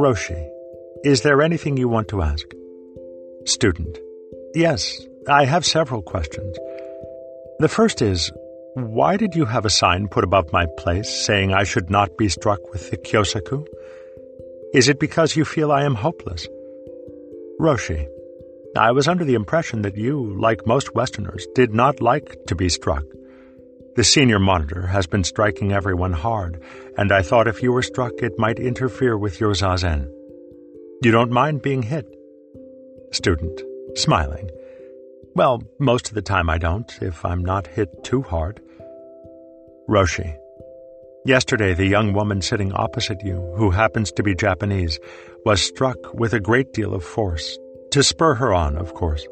Roshi, is there anything you want to ask? Student. Yes, I have several questions. The first is, why did you have a sign put above my place saying I should not be struck with the Kyosaku? Is it because you feel I am hopeless? Roshi. I was under the impression that you, like most Westerners, did not like to be struck. The senior monitor has been striking everyone hard, and I thought if you were struck it might interfere with your zazen. You don't mind being hit? Student, smiling. Well, most of the time I don't, if I'm not hit too hard. Roshi. Yesterday, the young woman sitting opposite you, who happens to be Japanese, was struck with a great deal of force. To spur her on, of course.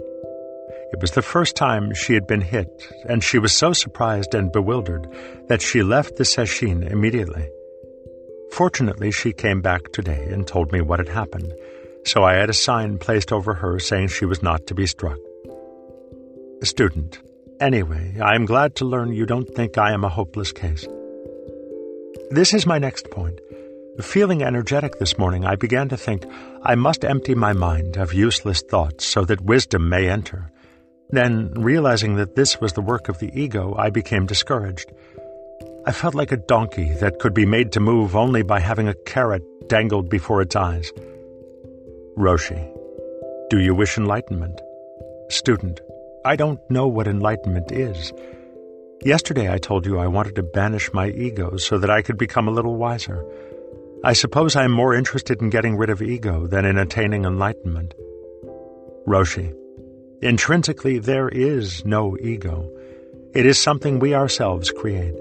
It was the first time she had been hit, and she was so surprised and bewildered that she left the sesshin immediately. Fortunately, she came back today and told me what had happened, so I had a sign placed over her saying she was not to be struck. Student. Anyway, I am glad to learn you don't think I am a hopeless case. This is my next point. Feeling energetic this morning, I began to think I must empty my mind of useless thoughts so that wisdom may enter. Then, realizing that this was the work of the ego, I became discouraged. I felt like a donkey that could be made to move only by having a carrot dangled before its eyes. Roshi. Do you wish enlightenment? Student. I don't know what enlightenment is. Yesterday I told you I wanted to banish my ego so that I could become a little wiser. I suppose I am more interested in getting rid of ego than in attaining enlightenment. Roshi. Intrinsically, there is no ego. It is something we ourselves create.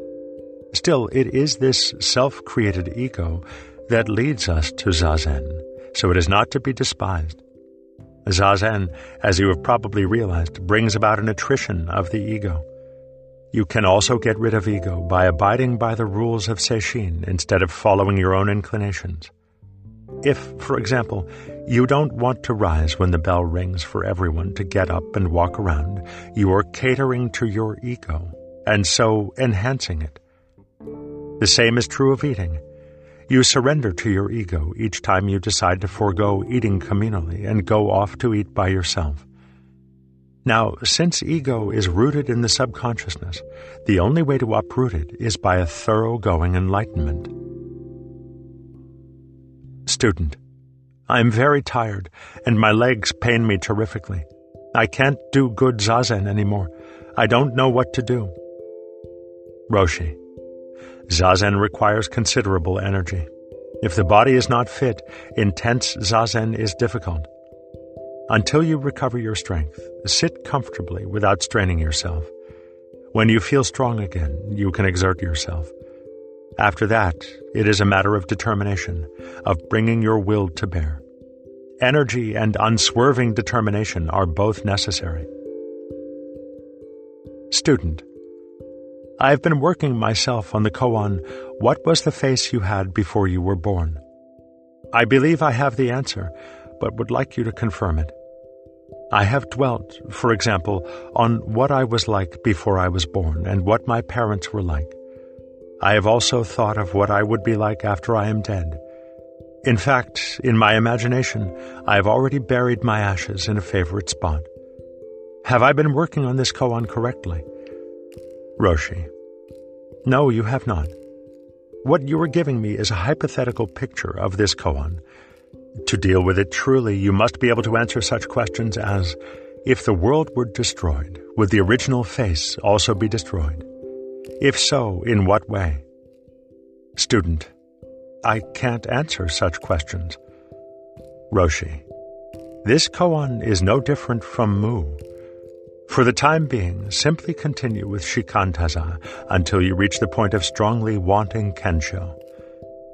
Still, it is this self created ego that leads us to Zazen, so it is not to be despised. Zazen, as you have probably realized, brings about an attrition of the ego. You can also get rid of ego by abiding by the rules of Sesshin instead of following your own inclinations. If, for example, you don't want to rise when the bell rings for everyone to get up and walk around, you are catering to your ego, and so enhancing it. The same is true of eating. You surrender to your ego each time you decide to forego eating communally and go off to eat by yourself. Now, since ego is rooted in the subconsciousness, the only way to uproot it is by a thoroughgoing enlightenment. Student. I am very tired, and my legs pain me terrifically. I can't do good zazen anymore. I don't know what to do. Roshi. Zazen requires considerable energy. If the body is not fit, intense zazen is difficult. Until you recover your strength, sit comfortably without straining yourself. When you feel strong again, you can exert yourself. After that, it is a matter of determination, of bringing your will to bear. Energy and unswerving determination are both necessary. Student. I have been working myself on the koan, What was the face you had before you were born? I believe I have the answer, but would like you to confirm it. I have dwelt, for example, on what I was like before I was born and what my parents were like. I have also thought of what I would be like after I am dead. In fact, in my imagination, I have already buried my ashes in a favorite spot. Have I been working on this koan correctly? Roshi. No, you have not. What you are giving me is a hypothetical picture of this koan. To deal with it truly, you must be able to answer such questions as If the world were destroyed, would the original face also be destroyed? If so, in what way? Student. I can't answer such questions. Roshi. This koan is no different from Mu. For the time being, simply continue with Shikantaza until you reach the point of strongly wanting Kensho.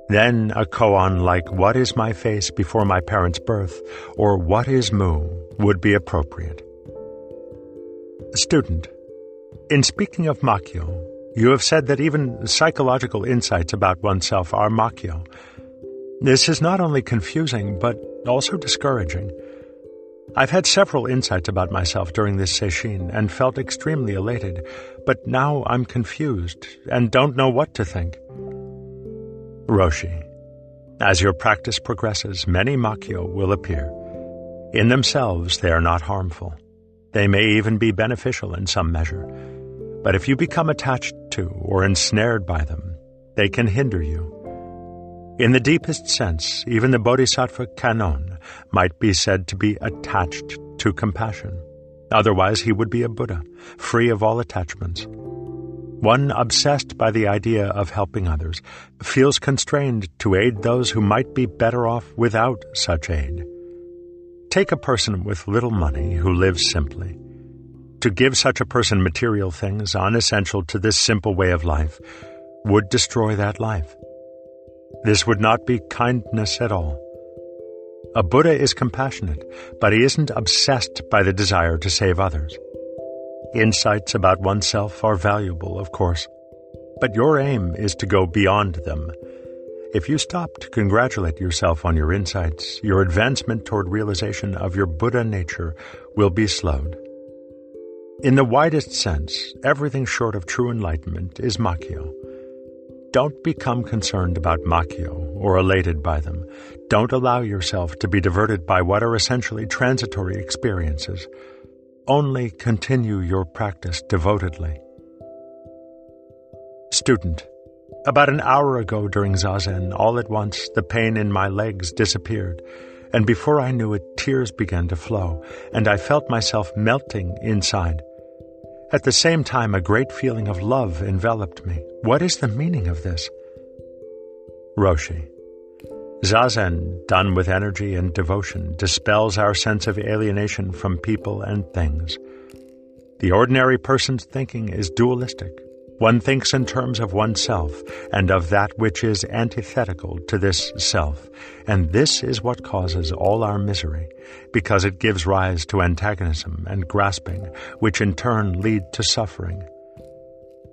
Then a koan like What is my face before my parents' birth or What is Mu would be appropriate. Student. In speaking of Makyo, you have said that even psychological insights about oneself are makyo. This is not only confusing, but also discouraging. I've had several insights about myself during this sesshin and felt extremely elated, but now I'm confused and don't know what to think. Roshi. As your practice progresses, many Makyo will appear. In themselves, they are not harmful. They may even be beneficial in some measure. But if you become attached to or ensnared by them, they can hinder you. In the deepest sense, even the Bodhisattva Kannon might be said to be attached to compassion. Otherwise, he would be a Buddha, free of all attachments. One obsessed by the idea of helping others feels constrained to aid those who might be better off without such aid. Take a person with little money who lives simply. To give such a person material things unessential to this simple way of life would destroy that life. This would not be kindness at all. A Buddha is compassionate, but he isn't obsessed by the desire to save others. Insights about oneself are valuable, of course, but your aim is to go beyond them. If you stop to congratulate yourself on your insights, your advancement toward realization of your Buddha nature will be slowed. In the widest sense, everything short of true enlightenment is Makyo. Don't become concerned about Makyo or elated by them. Don't allow yourself to be diverted by what are essentially transitory experiences. Only continue your practice devotedly. Student, about an hour ago during Zazen, all at once the pain in my legs disappeared, and before I knew it, tears began to flow, and I felt myself melting inside. At the same time, a great feeling of love enveloped me. What is the meaning of this? Roshi. Zazen, done with energy and devotion, dispels our sense of alienation from people and things. The ordinary person's thinking is dualistic. One thinks in terms of oneself and of that which is antithetical to this self, and this is what causes all our misery, because it gives rise to antagonism and grasping, which in turn lead to suffering.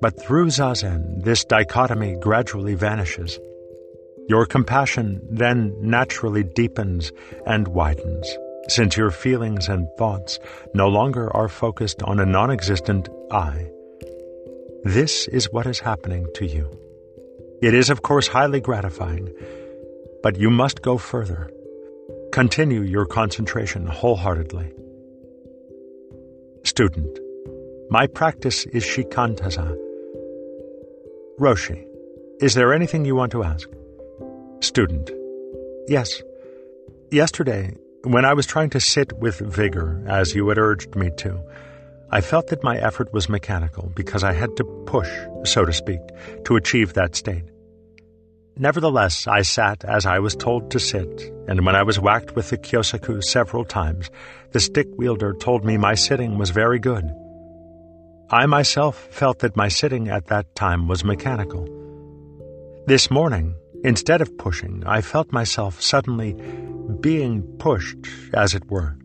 But through Zazen, this dichotomy gradually vanishes. Your compassion then naturally deepens and widens, since your feelings and thoughts no longer are focused on a non existent I this is what is happening to you. It is, of course, highly gratifying, but you must go further. Continue your concentration wholeheartedly. Student, my practice is shikantaza. Roshi, is there anything you want to ask? Student, yes. Yesterday, when I was trying to sit with vigor, as you had urged me to, I felt that my effort was mechanical because I had to push, so to speak, to achieve that state. Nevertheless, I sat as I was told to sit, and when I was whacked with the kyosaku several times, the stick wielder told me my sitting was very good. I myself felt that my sitting at that time was mechanical. This morning, instead of pushing, I felt myself suddenly being pushed, as it were.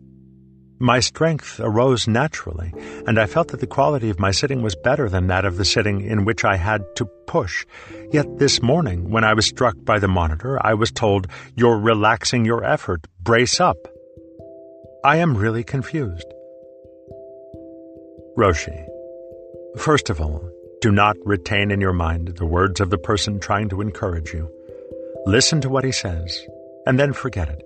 My strength arose naturally, and I felt that the quality of my sitting was better than that of the sitting in which I had to push. Yet this morning, when I was struck by the monitor, I was told, You're relaxing your effort. Brace up. I am really confused. Roshi. First of all, do not retain in your mind the words of the person trying to encourage you. Listen to what he says, and then forget it.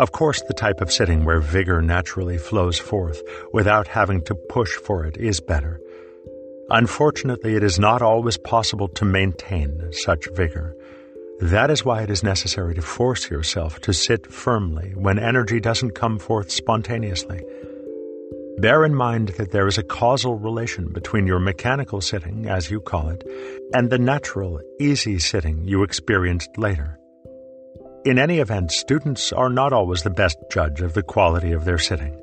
Of course, the type of sitting where vigor naturally flows forth without having to push for it is better. Unfortunately, it is not always possible to maintain such vigor. That is why it is necessary to force yourself to sit firmly when energy doesn't come forth spontaneously. Bear in mind that there is a causal relation between your mechanical sitting, as you call it, and the natural, easy sitting you experienced later. In any event, students are not always the best judge of the quality of their sitting.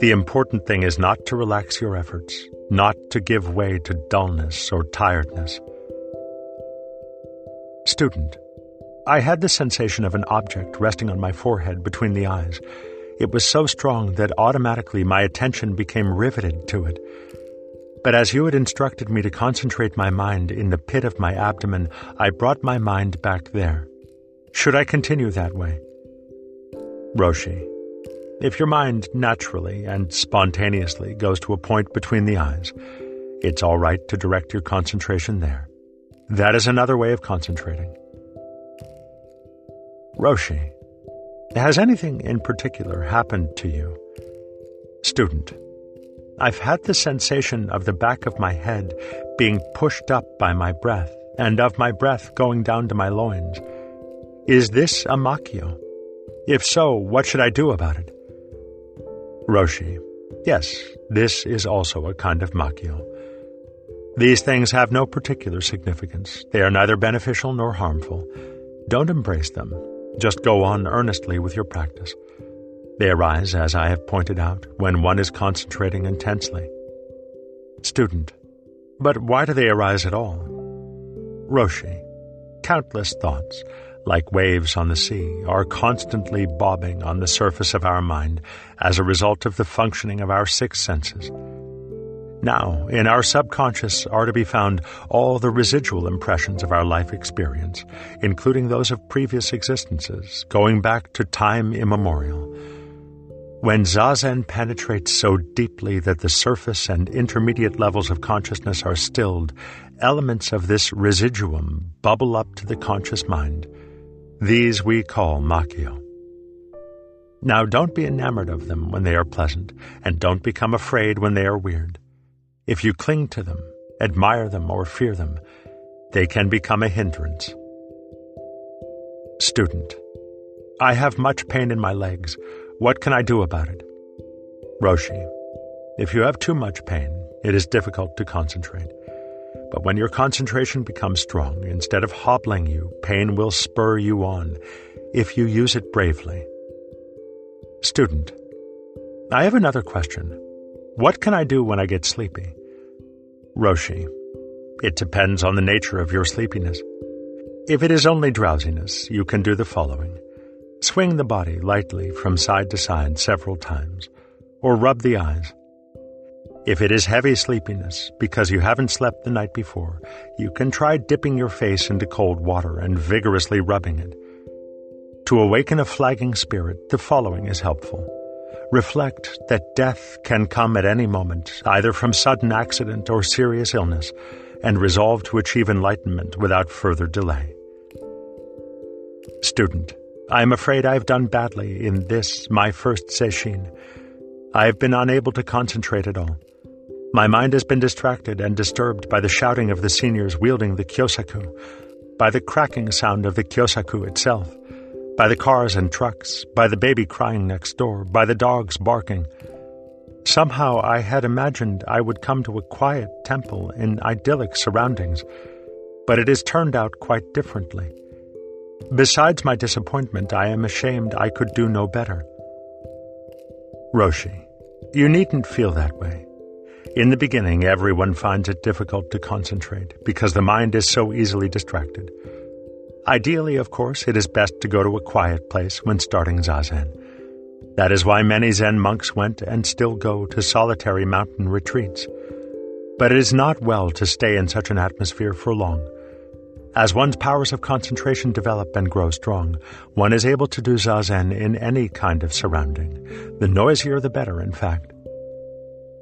The important thing is not to relax your efforts, not to give way to dullness or tiredness. Student, I had the sensation of an object resting on my forehead between the eyes. It was so strong that automatically my attention became riveted to it. But as you had instructed me to concentrate my mind in the pit of my abdomen, I brought my mind back there. Should I continue that way? Roshi. If your mind naturally and spontaneously goes to a point between the eyes, it's all right to direct your concentration there. That is another way of concentrating. Roshi, has anything in particular happened to you? Student, I've had the sensation of the back of my head being pushed up by my breath, and of my breath going down to my loins. Is this a makyo? If so, what should I do about it? Roshi, yes, this is also a kind of makyo. These things have no particular significance. They are neither beneficial nor harmful. Don't embrace them. Just go on earnestly with your practice. They arise, as I have pointed out, when one is concentrating intensely. Student, but why do they arise at all? Roshi, countless thoughts, like waves on the sea, are constantly bobbing on the surface of our mind as a result of the functioning of our six senses. Now, in our subconscious are to be found all the residual impressions of our life experience, including those of previous existences, going back to time immemorial. When Zazen penetrates so deeply that the surface and intermediate levels of consciousness are stilled, elements of this residuum bubble up to the conscious mind. These we call makyo. Now don't be enamored of them when they are pleasant, and don't become afraid when they are weird. If you cling to them, admire them, or fear them, they can become a hindrance. Student. I have much pain in my legs. What can I do about it? Roshi. If you have too much pain, it is difficult to concentrate. But when your concentration becomes strong, instead of hobbling you, pain will spur you on if you use it bravely. Student. I have another question. What can I do when I get sleepy? Roshi. It depends on the nature of your sleepiness. If it is only drowsiness, you can do the following. Swing the body lightly from side to side several times, or rub the eyes. If it is heavy sleepiness because you haven't slept the night before, you can try dipping your face into cold water and vigorously rubbing it. To awaken a flagging spirit, the following is helpful. Reflect that death can come at any moment, either from sudden accident or serious illness, and resolve to achieve enlightenment without further delay. Student, I am afraid I have done badly in this, my first sesshin. I have been unable to concentrate at all. My mind has been distracted and disturbed by the shouting of the seniors wielding the kyosaku, by the cracking sound of the kyosaku itself, by the cars and trucks, by the baby crying next door, by the dogs barking. Somehow I had imagined I would come to a quiet temple in idyllic surroundings, but it has turned out quite differently. Besides my disappointment, I am ashamed I could do no better. Roshi, you needn't feel that way. In the beginning, everyone finds it difficult to concentrate because the mind is so easily distracted. Ideally, of course, it is best to go to a quiet place when starting Zazen. That is why many Zen monks went and still go to solitary mountain retreats. But it is not well to stay in such an atmosphere for long. As one's powers of concentration develop and grow strong, one is able to do Zazen in any kind of surrounding. The noisier the better, in fact.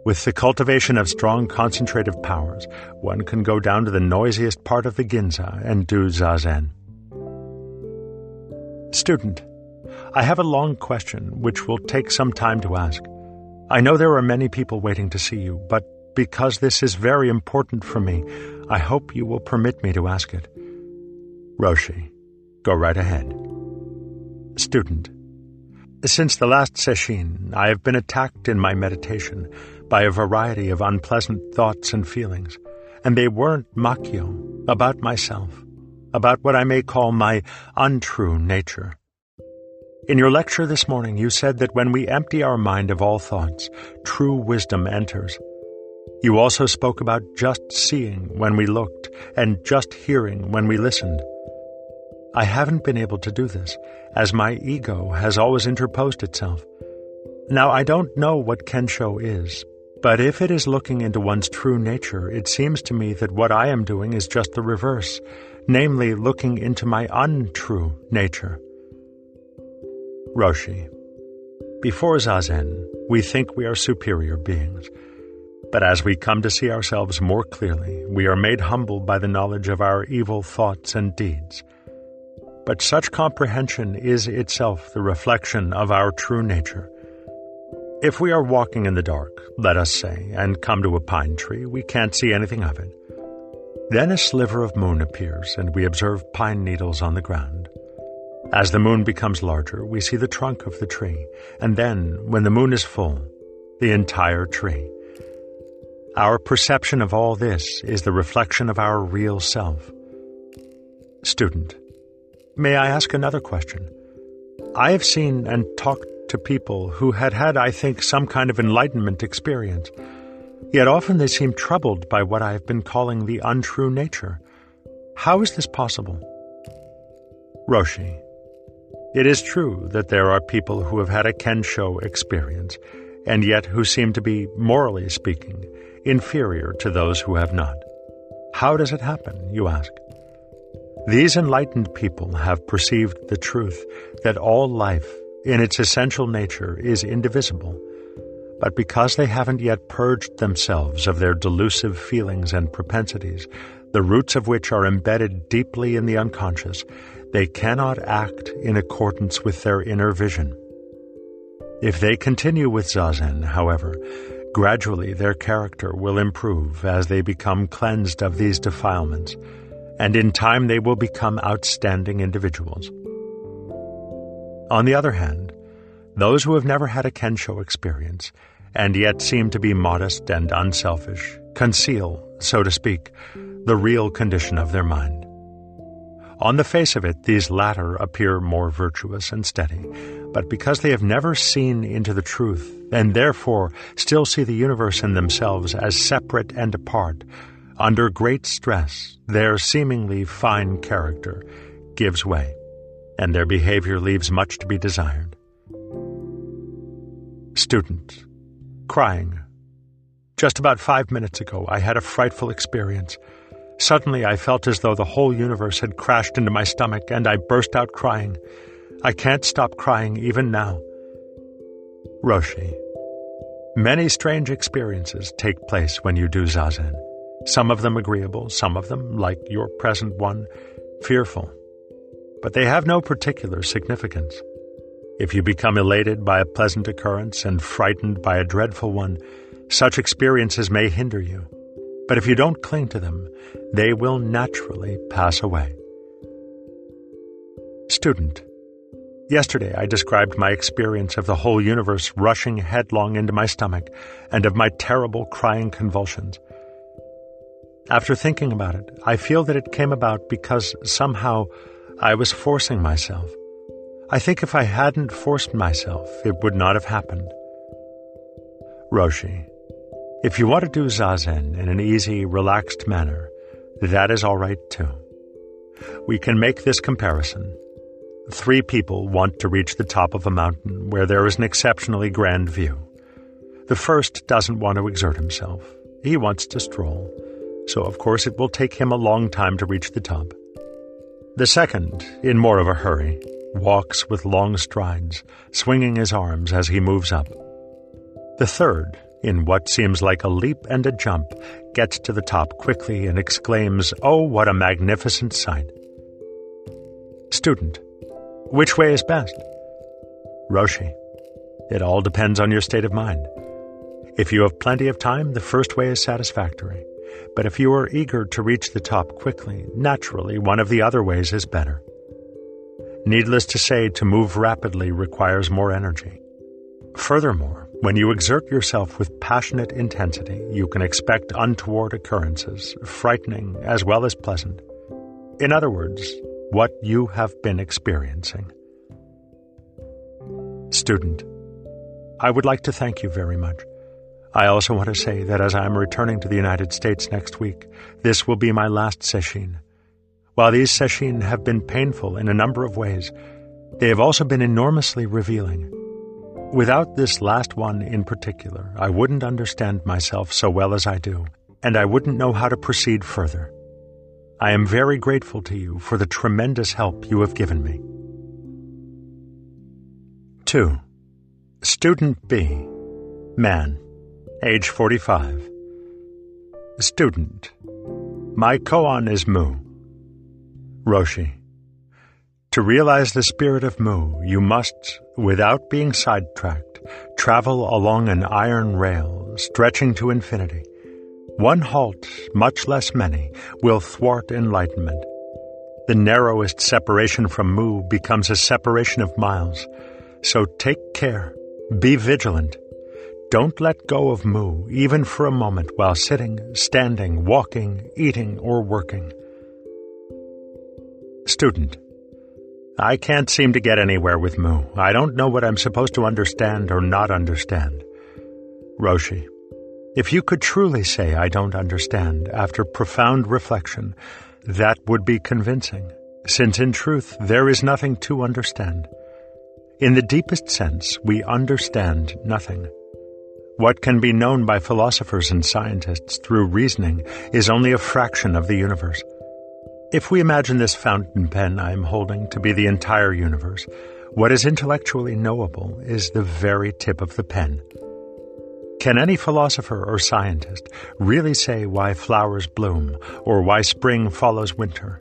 With the cultivation of strong concentrative powers, one can go down to the noisiest part of the Ginza and do Zazen. Student, I have a long question which will take some time to ask. I know there are many people waiting to see you, but because this is very important for me, I hope you will permit me to ask it. Roshi, go right ahead. Student, since the last sesshin, I have been attacked in my meditation by a variety of unpleasant thoughts and feelings, and they weren't makyo, about myself about what I may call my untrue nature. In your lecture this morning, you said that when we empty our mind of all thoughts, true wisdom enters. You also spoke about just seeing when we looked and just hearing when we listened. I haven't been able to do this, as my ego has always interposed itself. Now, I don't know what Kensho is, but if it is looking into one's true nature, it seems to me that what I am doing is just the reverse, namely looking into my untrue nature. Roshi. Before Zazen, we think we are superior beings. But as we come to see ourselves more clearly, we are made humble by the knowledge of our evil thoughts and deeds. but such comprehension is itself the reflection of our true nature. If we are walking in the dark, let us say, and come to a pine tree, we can't see anything of it. Then a sliver of moon appears, and we observe pine needles on the ground. As the moon becomes larger, we see the trunk of the tree, and then, when the moon is full, the entire tree. Our perception of all this is the reflection of our real self. Student, may I ask another question? I have seen and talked to people who had had, I think, some kind of enlightenment experience. Yet often they seem troubled by what I have been calling the untrue nature. How is this possible? Roshi, it is true that there are people who have had a Kensho experience, and yet who seem to be, morally speaking, inferior to those who have not. How does it happen, you ask? These enlightened people have perceived the truth that all life, in its essential nature, is indivisible. But because they haven't yet purged themselves of their delusive feelings and propensities, the roots of which are embedded deeply in the unconscious, they cannot act in accordance with their inner vision. If they continue with Zazen, however, gradually their character will improve as they become cleansed of these defilements, and in time they will become outstanding individuals. On the other hand, those who have never had a Kensho experience, and yet seem to be modest and unselfish, conceal, so to speak, the real condition of their mind. On the face of it, these latter appear more virtuous and steady, but because they have never seen into the truth, and therefore still see the universe and themselves as separate and apart, under great stress, their seemingly fine character gives way, and their behavior leaves much to be desired. Student, crying. Just about five minutes ago, I had a frightful experience. Suddenly, I felt as though the whole universe had crashed into my stomach, and I burst out crying. I can't stop crying even now. Roshi. Many strange experiences take place when you do zazen. Some of them agreeable, some of them, like your present one, fearful. But they have no particular significance. If you become elated by a pleasant occurrence and frightened by a dreadful one, such experiences may hinder you. But if you don't cling to them, they will naturally pass away. Student. Yesterday I described my experience of the whole universe rushing headlong into my stomach and of my terrible crying convulsions. After thinking about it, I feel that it came about because somehow I was forcing myself. I think if I hadn't forced myself, it would not have happened. Roshi. If you want to do zazen in an easy, relaxed manner, that is all right too. We can make this comparison. Three people want to reach the top of a mountain where there is an exceptionally grand view. The first doesn't want to exert himself. He wants to stroll. So, of course, it will take him a long time to reach the top. The second, in more of a hurry, walks with long strides, swinging his arms as he moves up. The third, in what seems like a leap and a jump, gets to the top quickly and exclaims, Oh, what a magnificent sight! Student, which way is best? Roshi, it all depends on your state of mind. If you have plenty of time, the first way is satisfactory. But if you are eager to reach the top quickly, naturally, one of the other ways is better. Needless to say, to move rapidly requires more energy. Furthermore, when you exert yourself with passionate intensity, you can expect untoward occurrences, frightening as well as pleasant. In other words, what you have been experiencing. Student, I would like to thank you very much. I also want to say that as I am returning to the United States next week, this will be my last sesshin. While these sesshin have been painful in a number of ways, they have also been enormously revealing. Without this last one in particular, I wouldn't understand myself so well as I do, and I wouldn't know how to proceed further. I am very grateful to you for the tremendous help you have given me. 2. Student B. Man. Age 45. Student. My koan is Mu. Roshi. To realize the spirit of Mu, you must, without being sidetracked, travel along an iron rail stretching to infinity. One halt, much less many, will thwart enlightenment. The narrowest separation from Mu becomes a separation of miles. So take care. Be vigilant. Don't let go of Mu, even for a moment, while sitting, standing, walking, eating, or working. Student. I can't seem to get anywhere with Mu. I don't know what I'm supposed to understand or not understand. Roshi. If you could truly say I don't understand after profound reflection, that would be convincing, since in truth there is nothing to understand. In the deepest sense, we understand nothing. What can be known by philosophers and scientists through reasoning is only a fraction of the universe. If we imagine this fountain pen I am holding to be the entire universe, what is intellectually knowable is the very tip of the pen. Can any philosopher or scientist really say why flowers bloom or why spring follows winter?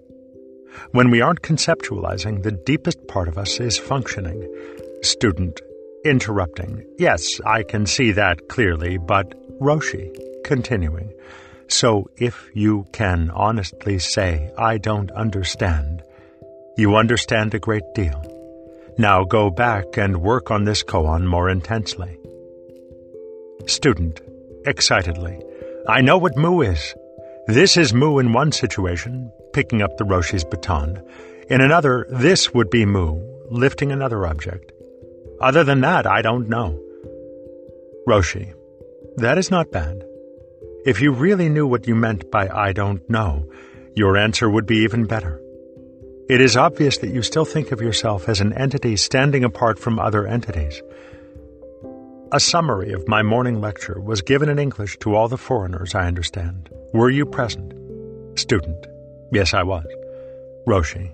When we aren't conceptualizing, the deepest part of us is functioning. Student, interrupting. Yes, I can see that clearly, but Roshi, continuing. So if you can honestly say, I don't understand, you understand a great deal. Now go back and work on this koan more intensely. Student, excitedly, I know what Mu is. This is Mu in one situation, picking up the Roshi's baton. In another, this would be Mu, lifting another object. Other than that, I don't know. Roshi, that is not bad. If you really knew what you meant by I don't know, your answer would be even better. It is obvious that you still think of yourself as an entity standing apart from other entities. A summary of my morning lecture was given in English to all the foreigners, I understand. Were you present? Student. Yes, I was. Roshi.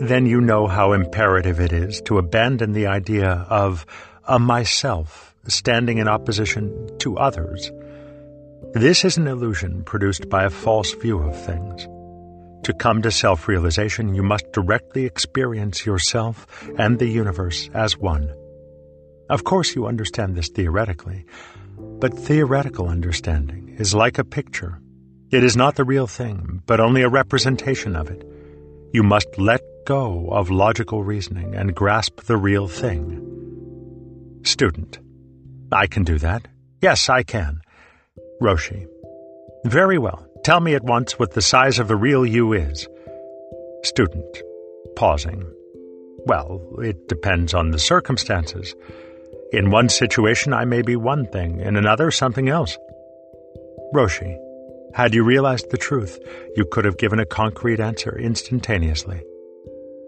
Then you know how imperative it is to abandon the idea of a myself standing in opposition to others this is an illusion produced by a false view of things. To come to self realization, you must directly experience yourself and the universe as one. Of course, you understand this theoretically, but theoretical understanding is like a picture. It is not the real thing, but only a representation of it. You must let go of logical reasoning and grasp the real thing. Student. I can do that. Yes, I can. Roshi. Very well. Tell me at once what the size of the real you is. Student. Pausing. Well, it depends on the circumstances. In one situation, I may be one thing, in another, something else. Roshi. Had you realized the truth, you could have given a concrete answer instantaneously.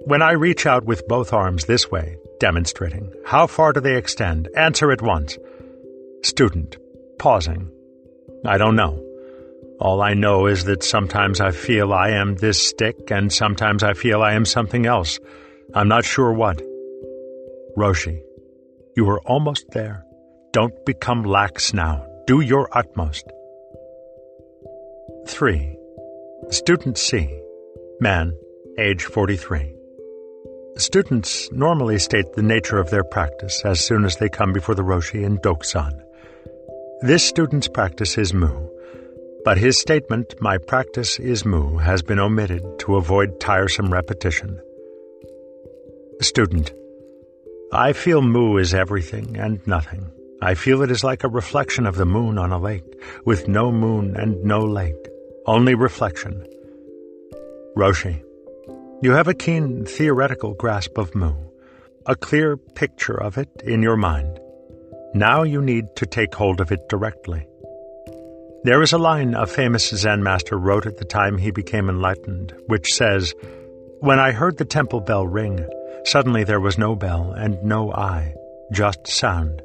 When I reach out with both arms this way, demonstrating, how far do they extend? Answer at once. Student. Pausing. I don't know. All I know is that sometimes I feel I am this stick and sometimes I feel I am something else. I'm not sure what. Roshi, you are almost there. Don't become lax now. Do your utmost. 3. Student C. Man, age 43. Students normally state the nature of their practice as soon as they come before the Roshi in Dokusan. This student's practice is Mu, but his statement, my practice is Mu, has been omitted to avoid tiresome repetition. Student, I feel Mu is everything and nothing. I feel it is like a reflection of the moon on a lake, with no moon and no lake, only reflection. Roshi, you have a keen theoretical grasp of Mu, a clear picture of it in your mind. Now you need to take hold of it directly. There is a line a famous Zen master wrote at the time he became enlightened, which says, When I heard the temple bell ring, suddenly there was no bell and no I, just sound.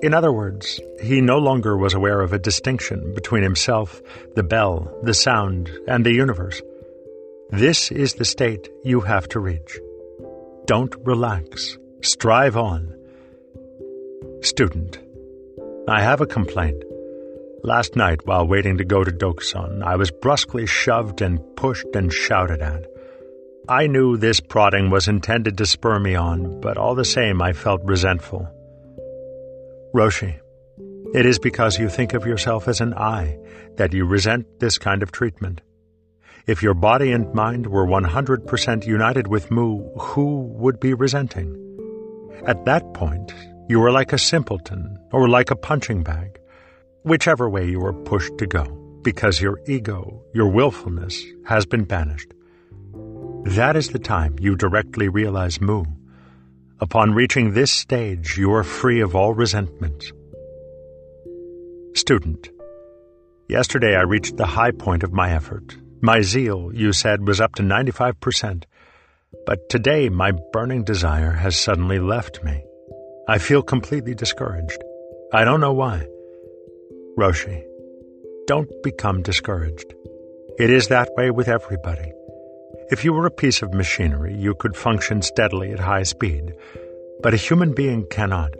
In other words, he no longer was aware of a distinction between himself, the bell, the sound, and the universe. This is the state you have to reach. Don't relax. Strive on. Student. I have a complaint. Last night, while waiting to go to Dokusan, I was brusquely shoved and pushed and shouted at. I knew this prodding was intended to spur me on, but all the same I felt resentful. Roshi, it is because you think of yourself as an I that you resent this kind of treatment. If your body and mind were 100% united with Mu, who would be resenting? At that point, you are like a simpleton or like a punching bag, whichever way you are pushed to go, because your ego, your willfulness, has been banished. That is the time you directly realize Mu. Upon reaching this stage, you are free of all resentments. Student, yesterday I reached the high point of my effort. My zeal, you said, was up to 95%. But today my burning desire has suddenly left me. I feel completely discouraged. I don't know why. Roshi, don't become discouraged. It is that way with everybody. If you were a piece of machinery, you could function steadily at high speed, but a human being cannot.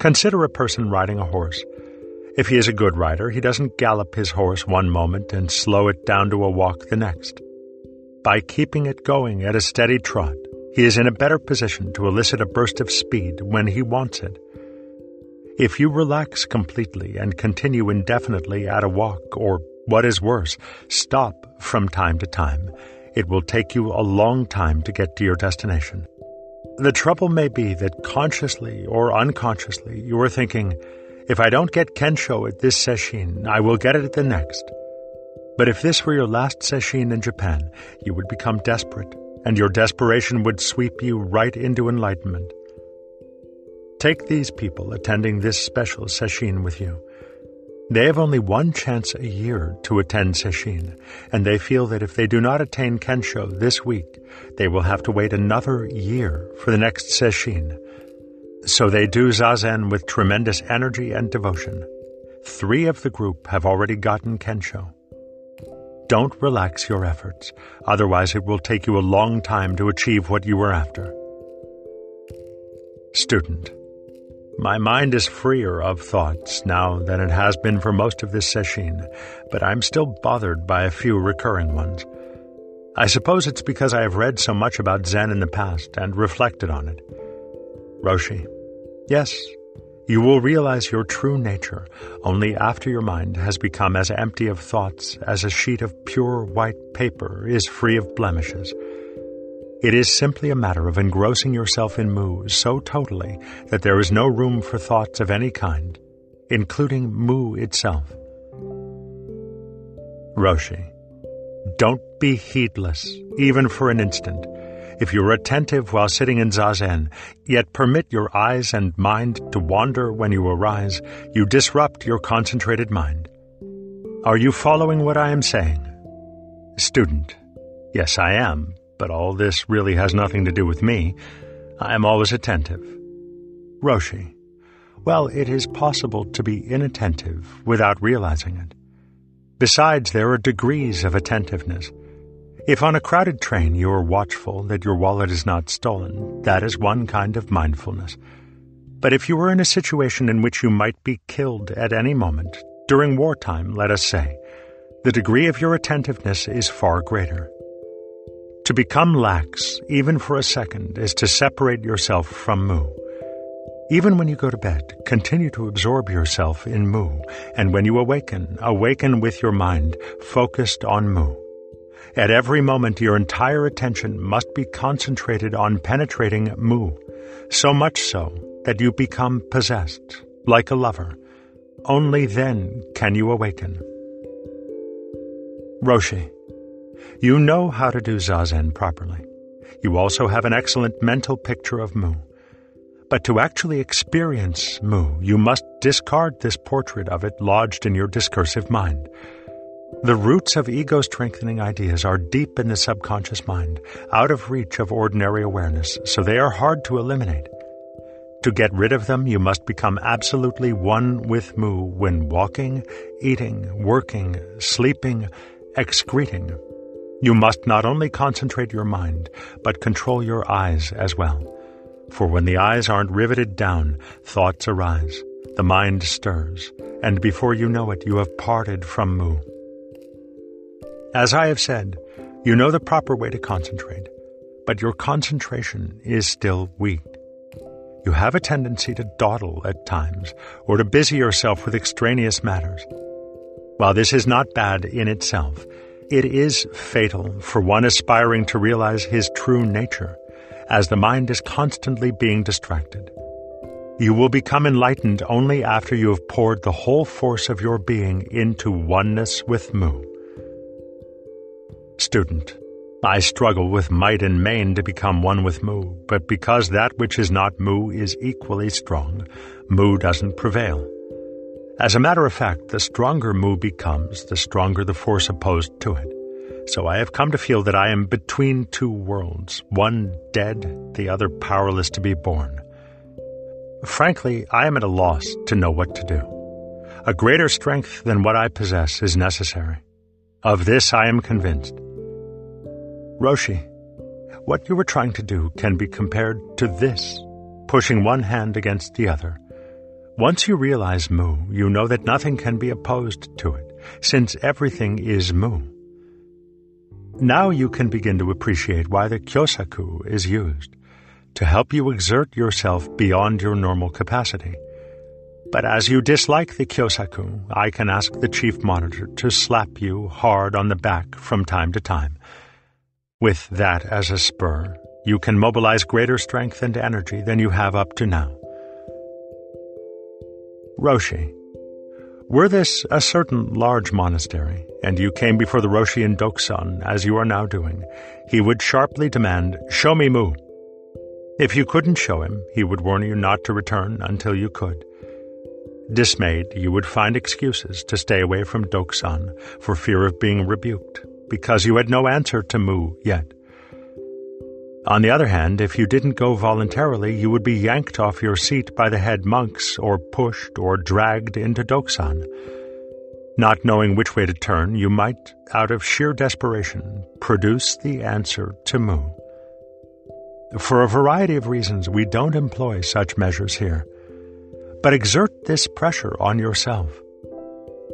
Consider a person riding a horse. If he is a good rider, he doesn't gallop his horse one moment and slow it down to a walk the next. By keeping it going at a steady trot, he is in a better position to elicit a burst of speed when he wants it. If you relax completely and continue indefinitely at a walk, or what is worse, stop from time to time, it will take you a long time to get to your destination. The trouble may be that consciously or unconsciously you are thinking, if I don't get Kensho at this sesshin, I will get it at the next. But if this were your last sesshin in Japan, you would become desperate, and your desperation would sweep you right into enlightenment. Take these people attending this special sesshin with you. They have only one chance a year to attend Sesshin, and they feel that if they do not attain Kensho this week, they will have to wait another year for the next Sesshin. So they do Zazen with tremendous energy and devotion. Three of the group have already gotten Kensho. Don't relax your efforts, otherwise it will take you a long time to achieve what you were after. Student my mind is freer of thoughts now than it has been for most of this session, but I'm still bothered by a few recurring ones. I suppose it's because I have read so much about Zen in the past and reflected on it. Roshi, yes, you will realize your true nature only after your mind has become as empty of thoughts as a sheet of pure white paper is free of blemishes. It is simply a matter of engrossing yourself in Mu so totally that there is no room for thoughts of any kind, including Mu itself. Roshi, don't be heedless, even for an instant. If you are attentive while sitting in Zazen, yet permit your eyes and mind to wander when you arise, you disrupt your concentrated mind. Are you following what I am saying? Student, yes, I am, but all this really has nothing to do with me. I am always attentive. Roshi. Well, it is possible to be inattentive without realizing it. Besides, there are degrees of attentiveness. If on a crowded train you are watchful that your wallet is not stolen, that is one kind of mindfulness. But if you are in a situation in which you might be killed at any moment, during wartime, let us say, the degree of your attentiveness is far greater. To become lax, even for a second, is to separate yourself from Mu. Even when you go to bed, continue to absorb yourself in Mu, and when you awaken, awaken with your mind focused on Mu. At every moment, your entire attention must be concentrated on penetrating Mu, so much so that you become possessed, like a lover. Only then can you awaken. Roshi you know how to do Zazen properly. You also have an excellent mental picture of Mu. But to actually experience Mu, you must discard this portrait of it lodged in your discursive mind. The roots of ego strengthening ideas are deep in the subconscious mind, out of reach of ordinary awareness, so they are hard to eliminate. To get rid of them, you must become absolutely one with Mu when walking, eating, working, sleeping, excreting, you must not only concentrate your mind, but control your eyes as well. For when the eyes aren't riveted down, thoughts arise, the mind stirs, and before you know it, you have parted from Mu. As I have said, You know the proper way to concentrate, but your concentration is still weak. You have a tendency to dawdle at times, or to busy yourself with extraneous matters. While this is not bad in itself, it is fatal for one aspiring to realize his true nature, as the mind is constantly being distracted. You will become enlightened only after you have poured the whole force of your being into oneness with Mu. Student, I struggle with might and main to become one with Mu, but because that which is not Mu is equally strong, Mu doesn't prevail. As a matter of fact, the stronger Mu becomes, the stronger the force opposed to it. So I have come to feel that I am between two worlds, one dead, the other powerless to be born. Frankly, I am at a loss to know what to do. A greater strength than what I possess is necessary. Of this I am convinced. Roshi, what you were trying to do can be compared to this, pushing one hand against the other. Once you realize Mu, you know that nothing can be opposed to it, since everything is Mu. Now you can begin to appreciate why the Kyosaku is used, to help you exert yourself beyond your normal capacity. But as you dislike the Kyosaku, I can ask the Chief Monitor to slap you hard on the back from time to time with that as a spur, you can mobilize greater strength and energy than you have up to now. Roshi. Were this a certain large monastery, and you came before the Roshi in Dokusan, as you are now doing, he would sharply demand, Show me Mu. If you couldn't show him, he would warn you not to return until you could. Dismayed, you would find excuses to stay away from Dokusan for fear of being rebuked because you had no answer to Mu yet. On the other hand, if you didn't go voluntarily, you would be yanked off your seat by the head monks or pushed or dragged into Dokusan. Not knowing which way to turn, you might, out of sheer desperation, produce the answer to Mu. For a variety of reasons, we don't employ such measures here. But exert this pressure on yourself.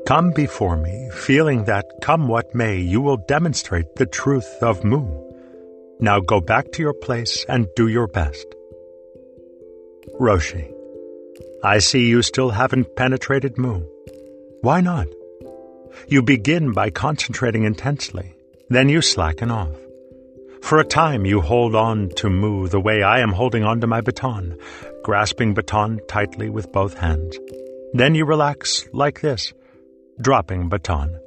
Come before me, feeling that, come what may, you will demonstrate the truth of Mu. Now go back to your place and do your best. Roshi. I see you still haven't penetrated Mu. Why not? You begin by concentrating intensely, then you slacken off. For a time you hold on to Mu the way I am holding on to my baton, grasping baton tightly with both hands. Then you relax like this dropping baton.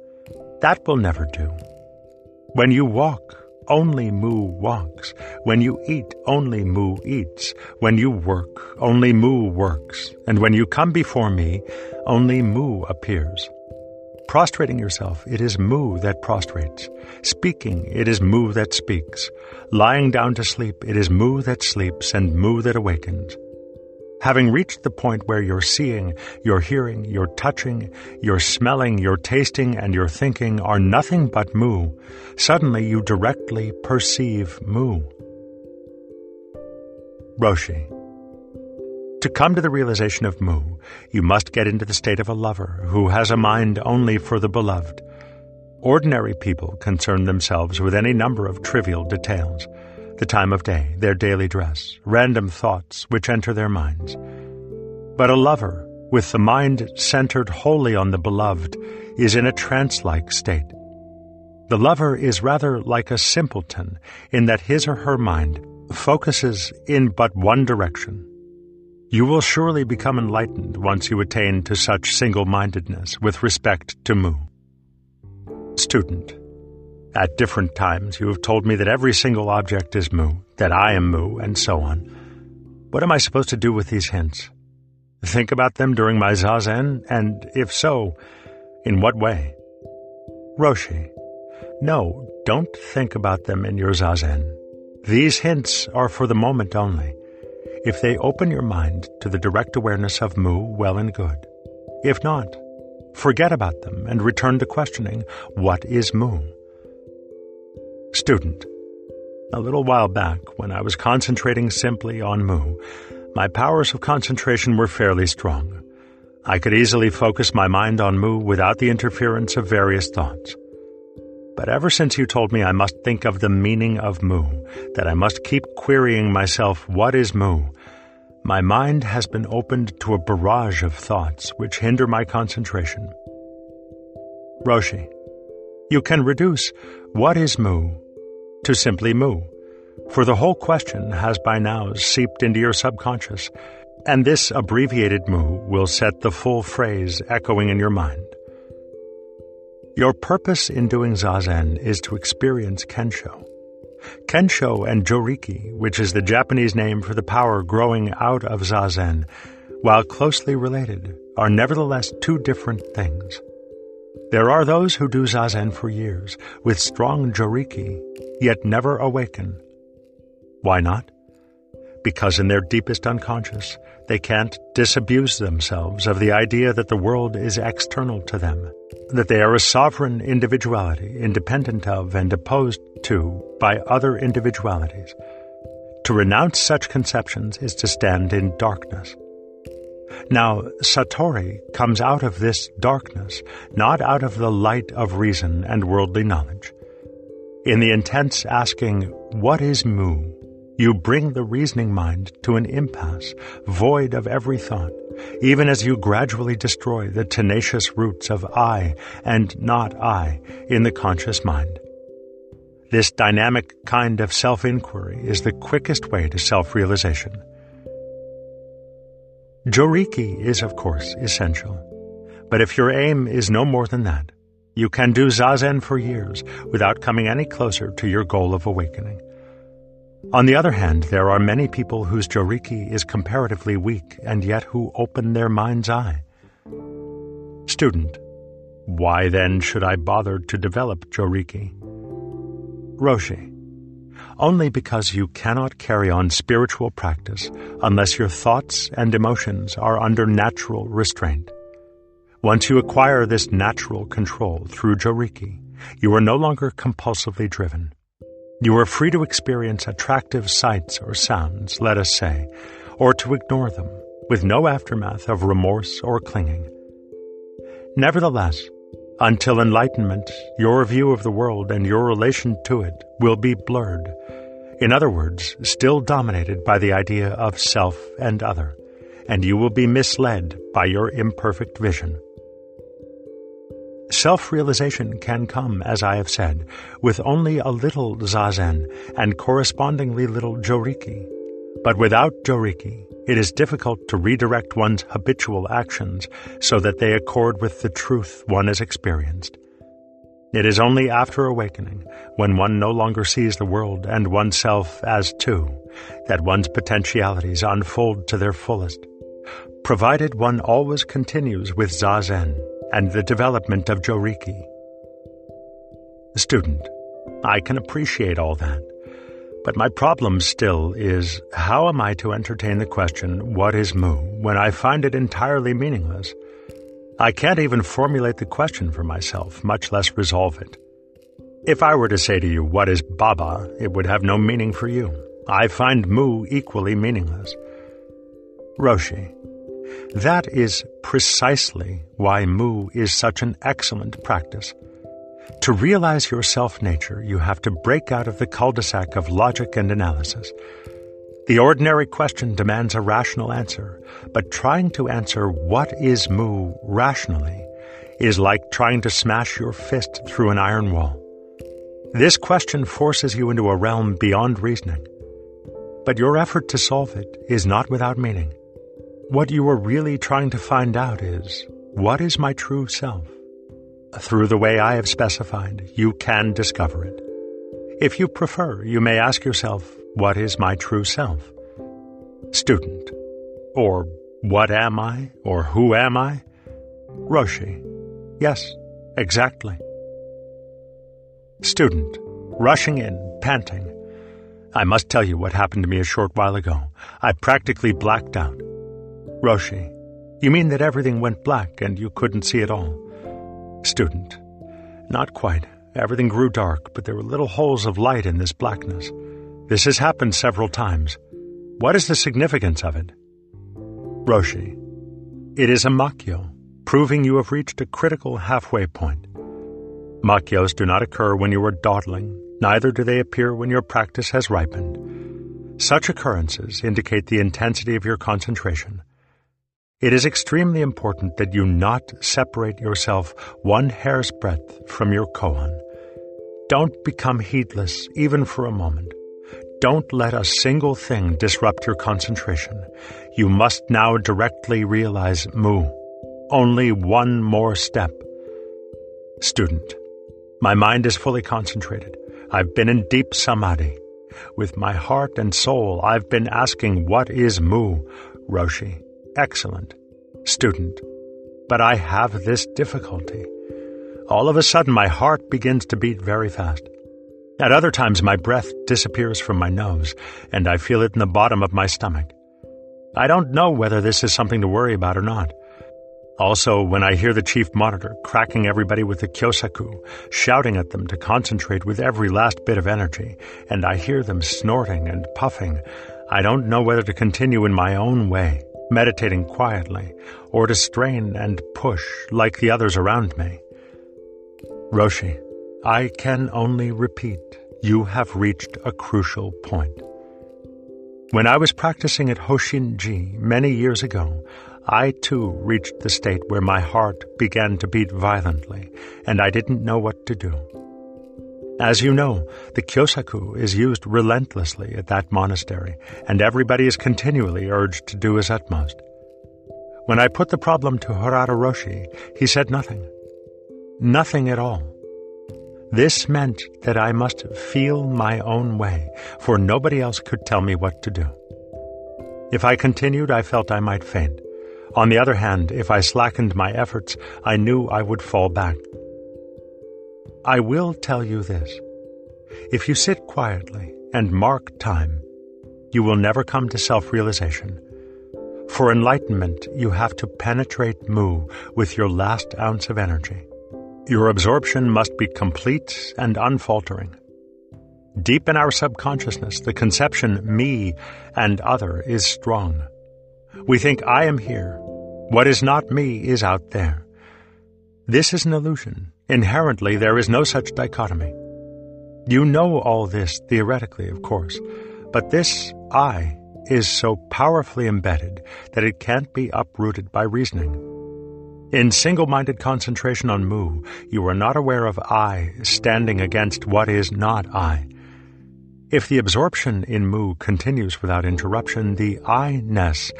That will never do. When you walk, only Mu walks. When you eat, only Mu eats. When you work, only Mu works. And when you come before me, only Mu appears. Prostrating yourself, it is Mu that prostrates. Speaking, it is Mu that speaks. Lying down to sleep, it is Mu that sleeps and Mu that awakens. Having reached the point where you're seeing, you're hearing, you're touching, you're smelling, you're tasting, and you're thinking are nothing but Mu, suddenly you directly perceive Mu. Roshi. To come to the realization of Mu, you must get into the state of a lover who has a mind only for the beloved. Ordinary people concern themselves with any number of trivial details the time of day, their daily dress, random thoughts which enter their minds. But a lover, with the mind centered wholly on the beloved, is in a trance like state. The lover is rather like a simpleton in that his or her mind focuses in but one direction. You will surely become enlightened once you attain to such single mindedness with respect to Mu. Student at different times, you have told me that every single object is Mu, that I am Mu, and so on. What am I supposed to do with these hints? Think about them during my zazen, and if so, in what way? Roshi. No, don't think about them in your zazen. These hints are for the moment only. If they open your mind to the direct awareness of Mu, well and good. If not, forget about them and return to questioning what is Mu? Student. A little while back, when I was concentrating simply on Mu, my powers of concentration were fairly strong. I could easily focus my mind on Mu without the interference of various thoughts. But ever since you told me I must think of the meaning of Mu, that I must keep querying myself, what is Mu? My mind has been opened to a barrage of thoughts which hinder my concentration. Roshi, you can reduce what is Mu to simply Mu, for the whole question has by now seeped into your subconscious, and this abbreviated Mu will set the full phrase echoing in your mind. Your purpose in doing Zazen is to experience Kensho. Kensho and Joriki, which is the Japanese name for the power growing out of Zazen, while closely related, are nevertheless two different things. There are those who do Zazen for years, with strong Joriki, yet never awaken. Why not? Because in their deepest unconscious, they can't disabuse themselves of the idea that the world is external to them that they are a sovereign individuality, independent of and opposed to by other individualities. To renounce such conceptions is to stand in darkness. Now, Satori comes out of this darkness, not out of the light of reason and worldly knowledge. In the intense asking, What is Mu? you bring the reasoning mind to an impasse, void of every thought even as you gradually destroy the tenacious roots of I and not I in the conscious mind. This dynamic kind of self inquiry is the quickest way to self realization. Joriki is, of course, essential. But if your aim is no more than that, you can do Zazen for years without coming any closer to your goal of awakening. On the other hand, there are many people whose joriki is comparatively weak and yet who open their mind's eye. Student, why then should I bother to develop joriki? Roshi, only because you cannot carry on spiritual practice unless your thoughts and emotions are under natural restraint. Once you acquire this natural control through joriki, you are no longer compulsively driven. You are free to experience attractive sights or sounds, let us say, or to ignore them, with no aftermath of remorse or clinging. Nevertheless, until enlightenment, your view of the world and your relation to it will be blurred. In other words, still dominated by the idea of self and other, and you will be misled by your imperfect vision. Self realization can come, as I have said, with only a little zazen and correspondingly little joriki. But without joriki, it is difficult to redirect one's habitual actions so that they accord with the truth one has experienced. It is only after awakening, when one no longer sees the world and oneself as two, that one's potentialities unfold to their fullest, provided one always continues with zazen and the development of Joriki. Student, I can appreciate all that. But my problem still is how am I to entertain the question, what is Mu, when I find it entirely meaningless? I can't even formulate the question for myself, much less resolve it. If I were to say to you, what is Baba, it would have no meaning for you. I find Mu equally meaningless. Roshi, that is precisely why Mu is such an excellent practice. To realize your self nature, you have to break out of the cul de sac of logic and analysis. The ordinary question demands a rational answer, but trying to answer what is Mu rationally is like trying to smash your fist through an iron wall. This question forces you into a realm beyond reasoning. But your effort to solve it is not without meaning. What you are really trying to find out is what is my true self? Through the way I have specified, you can discover it. If you prefer, you may ask yourself, what is my true self? Student. Or what am I? Or who am I? Roshi. Yes, exactly. Student. Rushing in, panting. I must tell you what happened to me a short while ago. I practically blacked out. Roshi, you mean that everything went black and you couldn't see at all? Student, not quite. Everything grew dark, but there were little holes of light in this blackness. This has happened several times. What is the significance of it? Roshi, it is a makyo, proving you have reached a critical halfway point. Makyos do not occur when you are dawdling, neither do they appear when your practice has ripened. Such occurrences indicate the intensity of your concentration. It is extremely important that you not separate yourself one hair's breadth from your koan. Don't become heedless even for a moment. Don't let a single thing disrupt your concentration. You must now directly realize Mu. Only one more step. Student. My mind is fully concentrated. I've been in deep samadhi. With my heart and soul, I've been asking, What is Mu? Roshi. Excellent. Student. But I have this difficulty. All of a sudden, my heart begins to beat very fast. At other times, my breath disappears from my nose, and I feel it in the bottom of my stomach. I don't know whether this is something to worry about or not. Also, when I hear the chief monitor cracking everybody with the kyosaku, shouting at them to concentrate with every last bit of energy, and I hear them snorting and puffing, I don't know whether to continue in my own way, meditating quietly, or to strain and push like the others around me. Roshi, I can only repeat, you have reached a crucial point. When I was practicing at Hosshinji many years ago, I too reached the state where my heart began to beat violently, and I didn't know what to do. As you know, the kyosaku is used relentlessly at that monastery, and everybody is continually urged to do his utmost. When I put the problem to Harada Roshi, he said nothing. Nothing at all. This meant that I must feel my own way, for nobody else could tell me what to do. If I continued, I felt I might faint. On the other hand, if I slackened my efforts, I knew I would fall back. I will tell you this. If you sit quietly and mark time, you will never come to self-realization. For enlightenment, you have to penetrate Mu with your last ounce of energy. Your absorption must be complete and unfaltering. Deep in our subconsciousness, the conception me and other is strong. We think I am here, what is not me is out there. This is an illusion. Inherently, there is no such dichotomy. You know all this theoretically, of course, but this I is so powerfully embedded that it can't be uprooted by reasoning. In single minded concentration on Mu, you are not aware of I standing against what is not I. If the absorption in Mu continues without interruption, the I-ness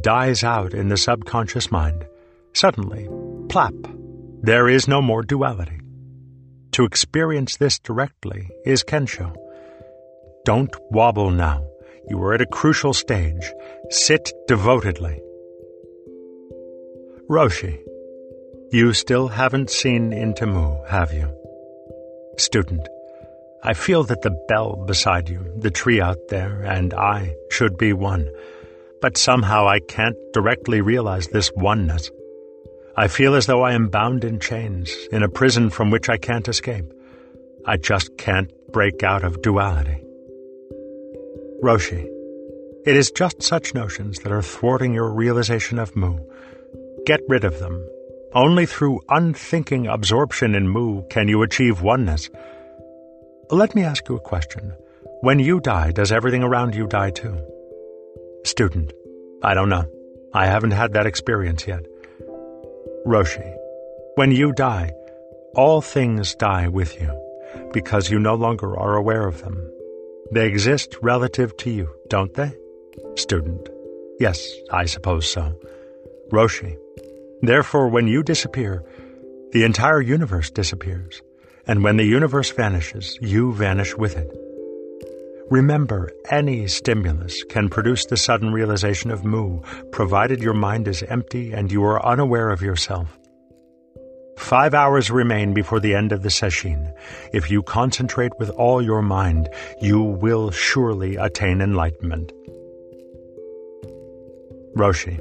dies out in the subconscious mind. Suddenly, plap, there is no more duality. To experience this directly is Kensho. Don't wobble now. You are at a crucial stage. Sit devotedly. Roshi, you still haven't seen into Mu, have you? Student, I feel that the bell beside you, the tree out there, and I should be one. But somehow I can't directly realize this oneness. I feel as though I am bound in chains, in a prison from which I can't escape. I just can't break out of duality. Roshi, it is just such notions that are thwarting your realization of Mu. Get rid of them. Only through unthinking absorption in Mu can you achieve oneness. Let me ask you a question. When you die, does everything around you die too? Student. I don't know. I haven't had that experience yet. Roshi. When you die, all things die with you, because you no longer are aware of them. They exist relative to you, don't they? Student. Yes, I suppose so. Roshi. Therefore, when you disappear, the entire universe disappears and when the universe vanishes, you vanish with it. Remember, any stimulus can produce the sudden realization of Mu, provided your mind is empty and you are unaware of yourself. Five hours remain before the end of the session. If you concentrate with all your mind, you will surely attain enlightenment. Roshi,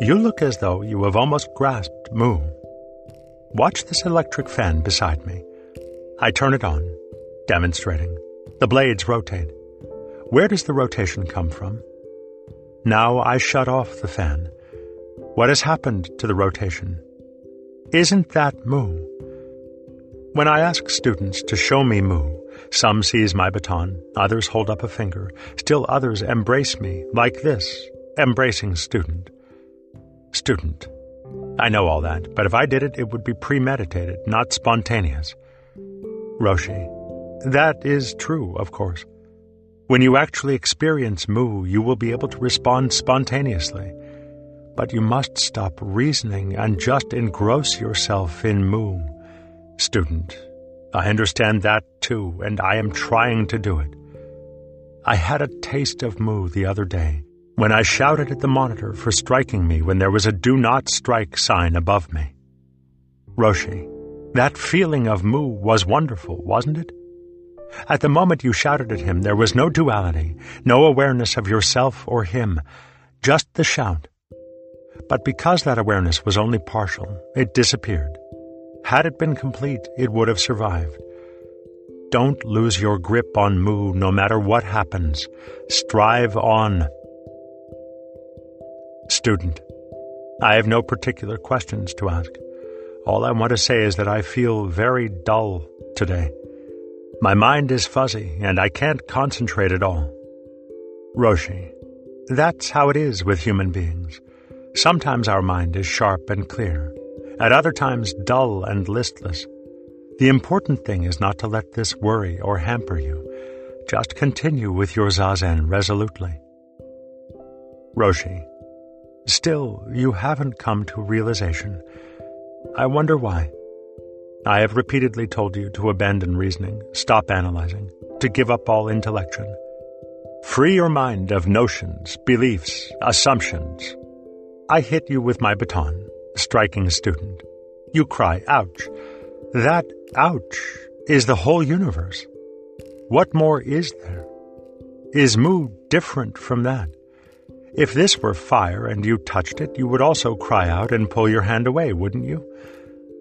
you look as though you have almost grasped Mu. Watch this electric fan beside me. I turn it on, demonstrating. The blades rotate. Where does the rotation come from? Now I shut off the fan. What has happened to the rotation? Isn't that Mu? When I ask students to show me Mu, some seize my baton, others hold up a finger, still others embrace me, like this, embracing student. Student. I know all that, but if I did it, it would be premeditated, not spontaneous. Roshi. That is true, of course. When you actually experience Mu, you will be able to respond spontaneously. But you must stop reasoning and just engross yourself in Mu. Student. I understand that too, and I am trying to do it. I had a taste of Mu the other day when I shouted at the monitor for striking me when there was a do not strike sign above me. Roshi, that feeling of Mu was wonderful, wasn't it? At the moment you shouted at him, there was no duality, no awareness of yourself or him, just the shout. But because that awareness was only partial, it disappeared. Had it been complete, it would have survived. Don't lose your grip on Mu no matter what happens. Strive on. Student. I have no particular questions to ask. All I want to say is that I feel very dull today. My mind is fuzzy and I can't concentrate at all. Roshi. That's how it is with human beings. Sometimes our mind is sharp and clear at other times dull and listless. The important thing is not to let this worry or hamper you. Just continue with your zazen resolutely. Roshi. Still, you haven't come to realization. I wonder why. I have repeatedly told you to abandon reasoning, stop analyzing, to give up all intellection. Free your mind of notions, beliefs, assumptions. I hit you with my baton, striking student. You cry, ouch. That ouch is the whole universe. What more is there? Is Mu different from that? If this were fire and you touched it, you would also cry out and pull your hand away, wouldn't you?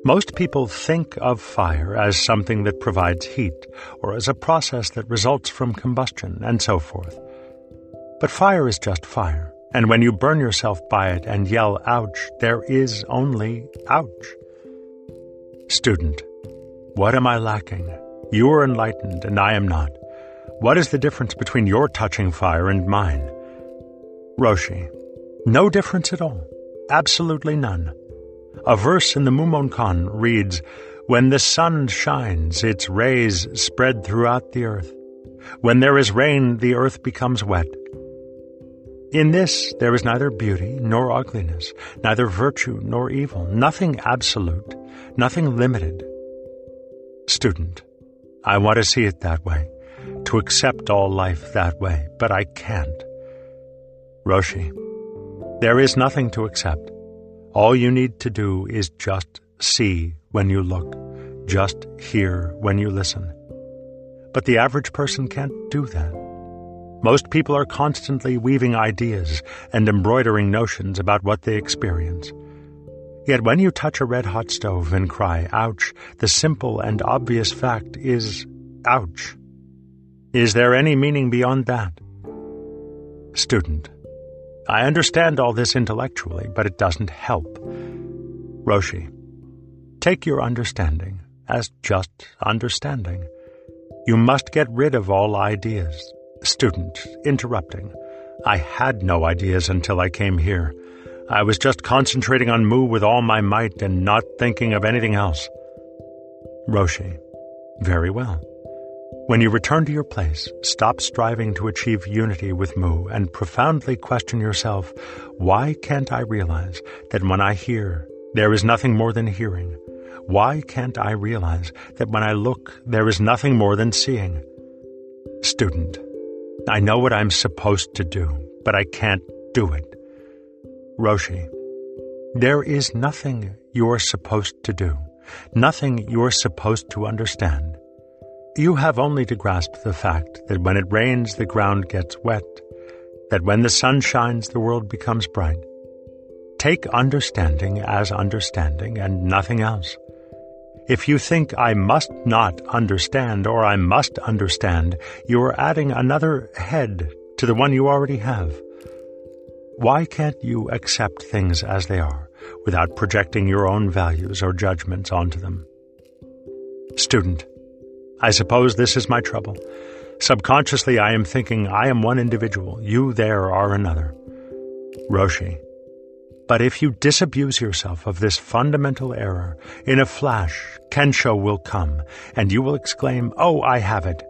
Most people think of fire as something that provides heat, or as a process that results from combustion, and so forth. But fire is just fire. And when you burn yourself by it and yell, ouch, there is only ouch. Student, what am I lacking? You are enlightened and I am not. What is the difference between your touching fire and mine? Roshi, no difference at all. Absolutely none. A verse in the Mumonkan reads, When the sun shines, its rays spread throughout the earth. When there is rain, the earth becomes wet. In this there is neither beauty nor ugliness, neither virtue nor evil, nothing absolute, nothing limited. Student, I want to see it that way, to accept all life that way, but I can't. Roshi, there is nothing to accept. All you need to do is just see when you look, just hear when you listen. But the average person can't do that. Most people are constantly weaving ideas and embroidering notions about what they experience. Yet when you touch a red hot stove and cry, ouch, the simple and obvious fact is, ouch. Is there any meaning beyond that? Student. I understand all this intellectually, but it doesn't help. Roshi. Take your understanding as just understanding. You must get rid of all ideas, Student, interrupting. I had no ideas until I came here. I was just concentrating on Mu with all my might and not thinking of anything else. Roshi. Very well. When you return to your place, stop striving to achieve unity with Mu and profoundly question yourself, why can't I realize that when I hear, there is nothing more than hearing? Why can't I realize that when I look, there is nothing more than seeing? Student. I know what I'm supposed to do, but I can't do it. Roshi, there is nothing you're supposed to do, nothing you're supposed to understand. You have only to grasp the fact that when it rains, the ground gets wet, that when the sun shines, the world becomes bright. Take understanding as understanding and nothing else. If you think I must not understand or I must understand, you are adding another head to the one you already have. Why can't you accept things as they are without projecting your own values or judgments onto them? Student. I suppose this is my trouble. Subconsciously, I am thinking I am one individual, you there are another. Roshi. But if you disabuse yourself of this fundamental error, in a flash, Kensho will come, and you will exclaim, Oh, I have it,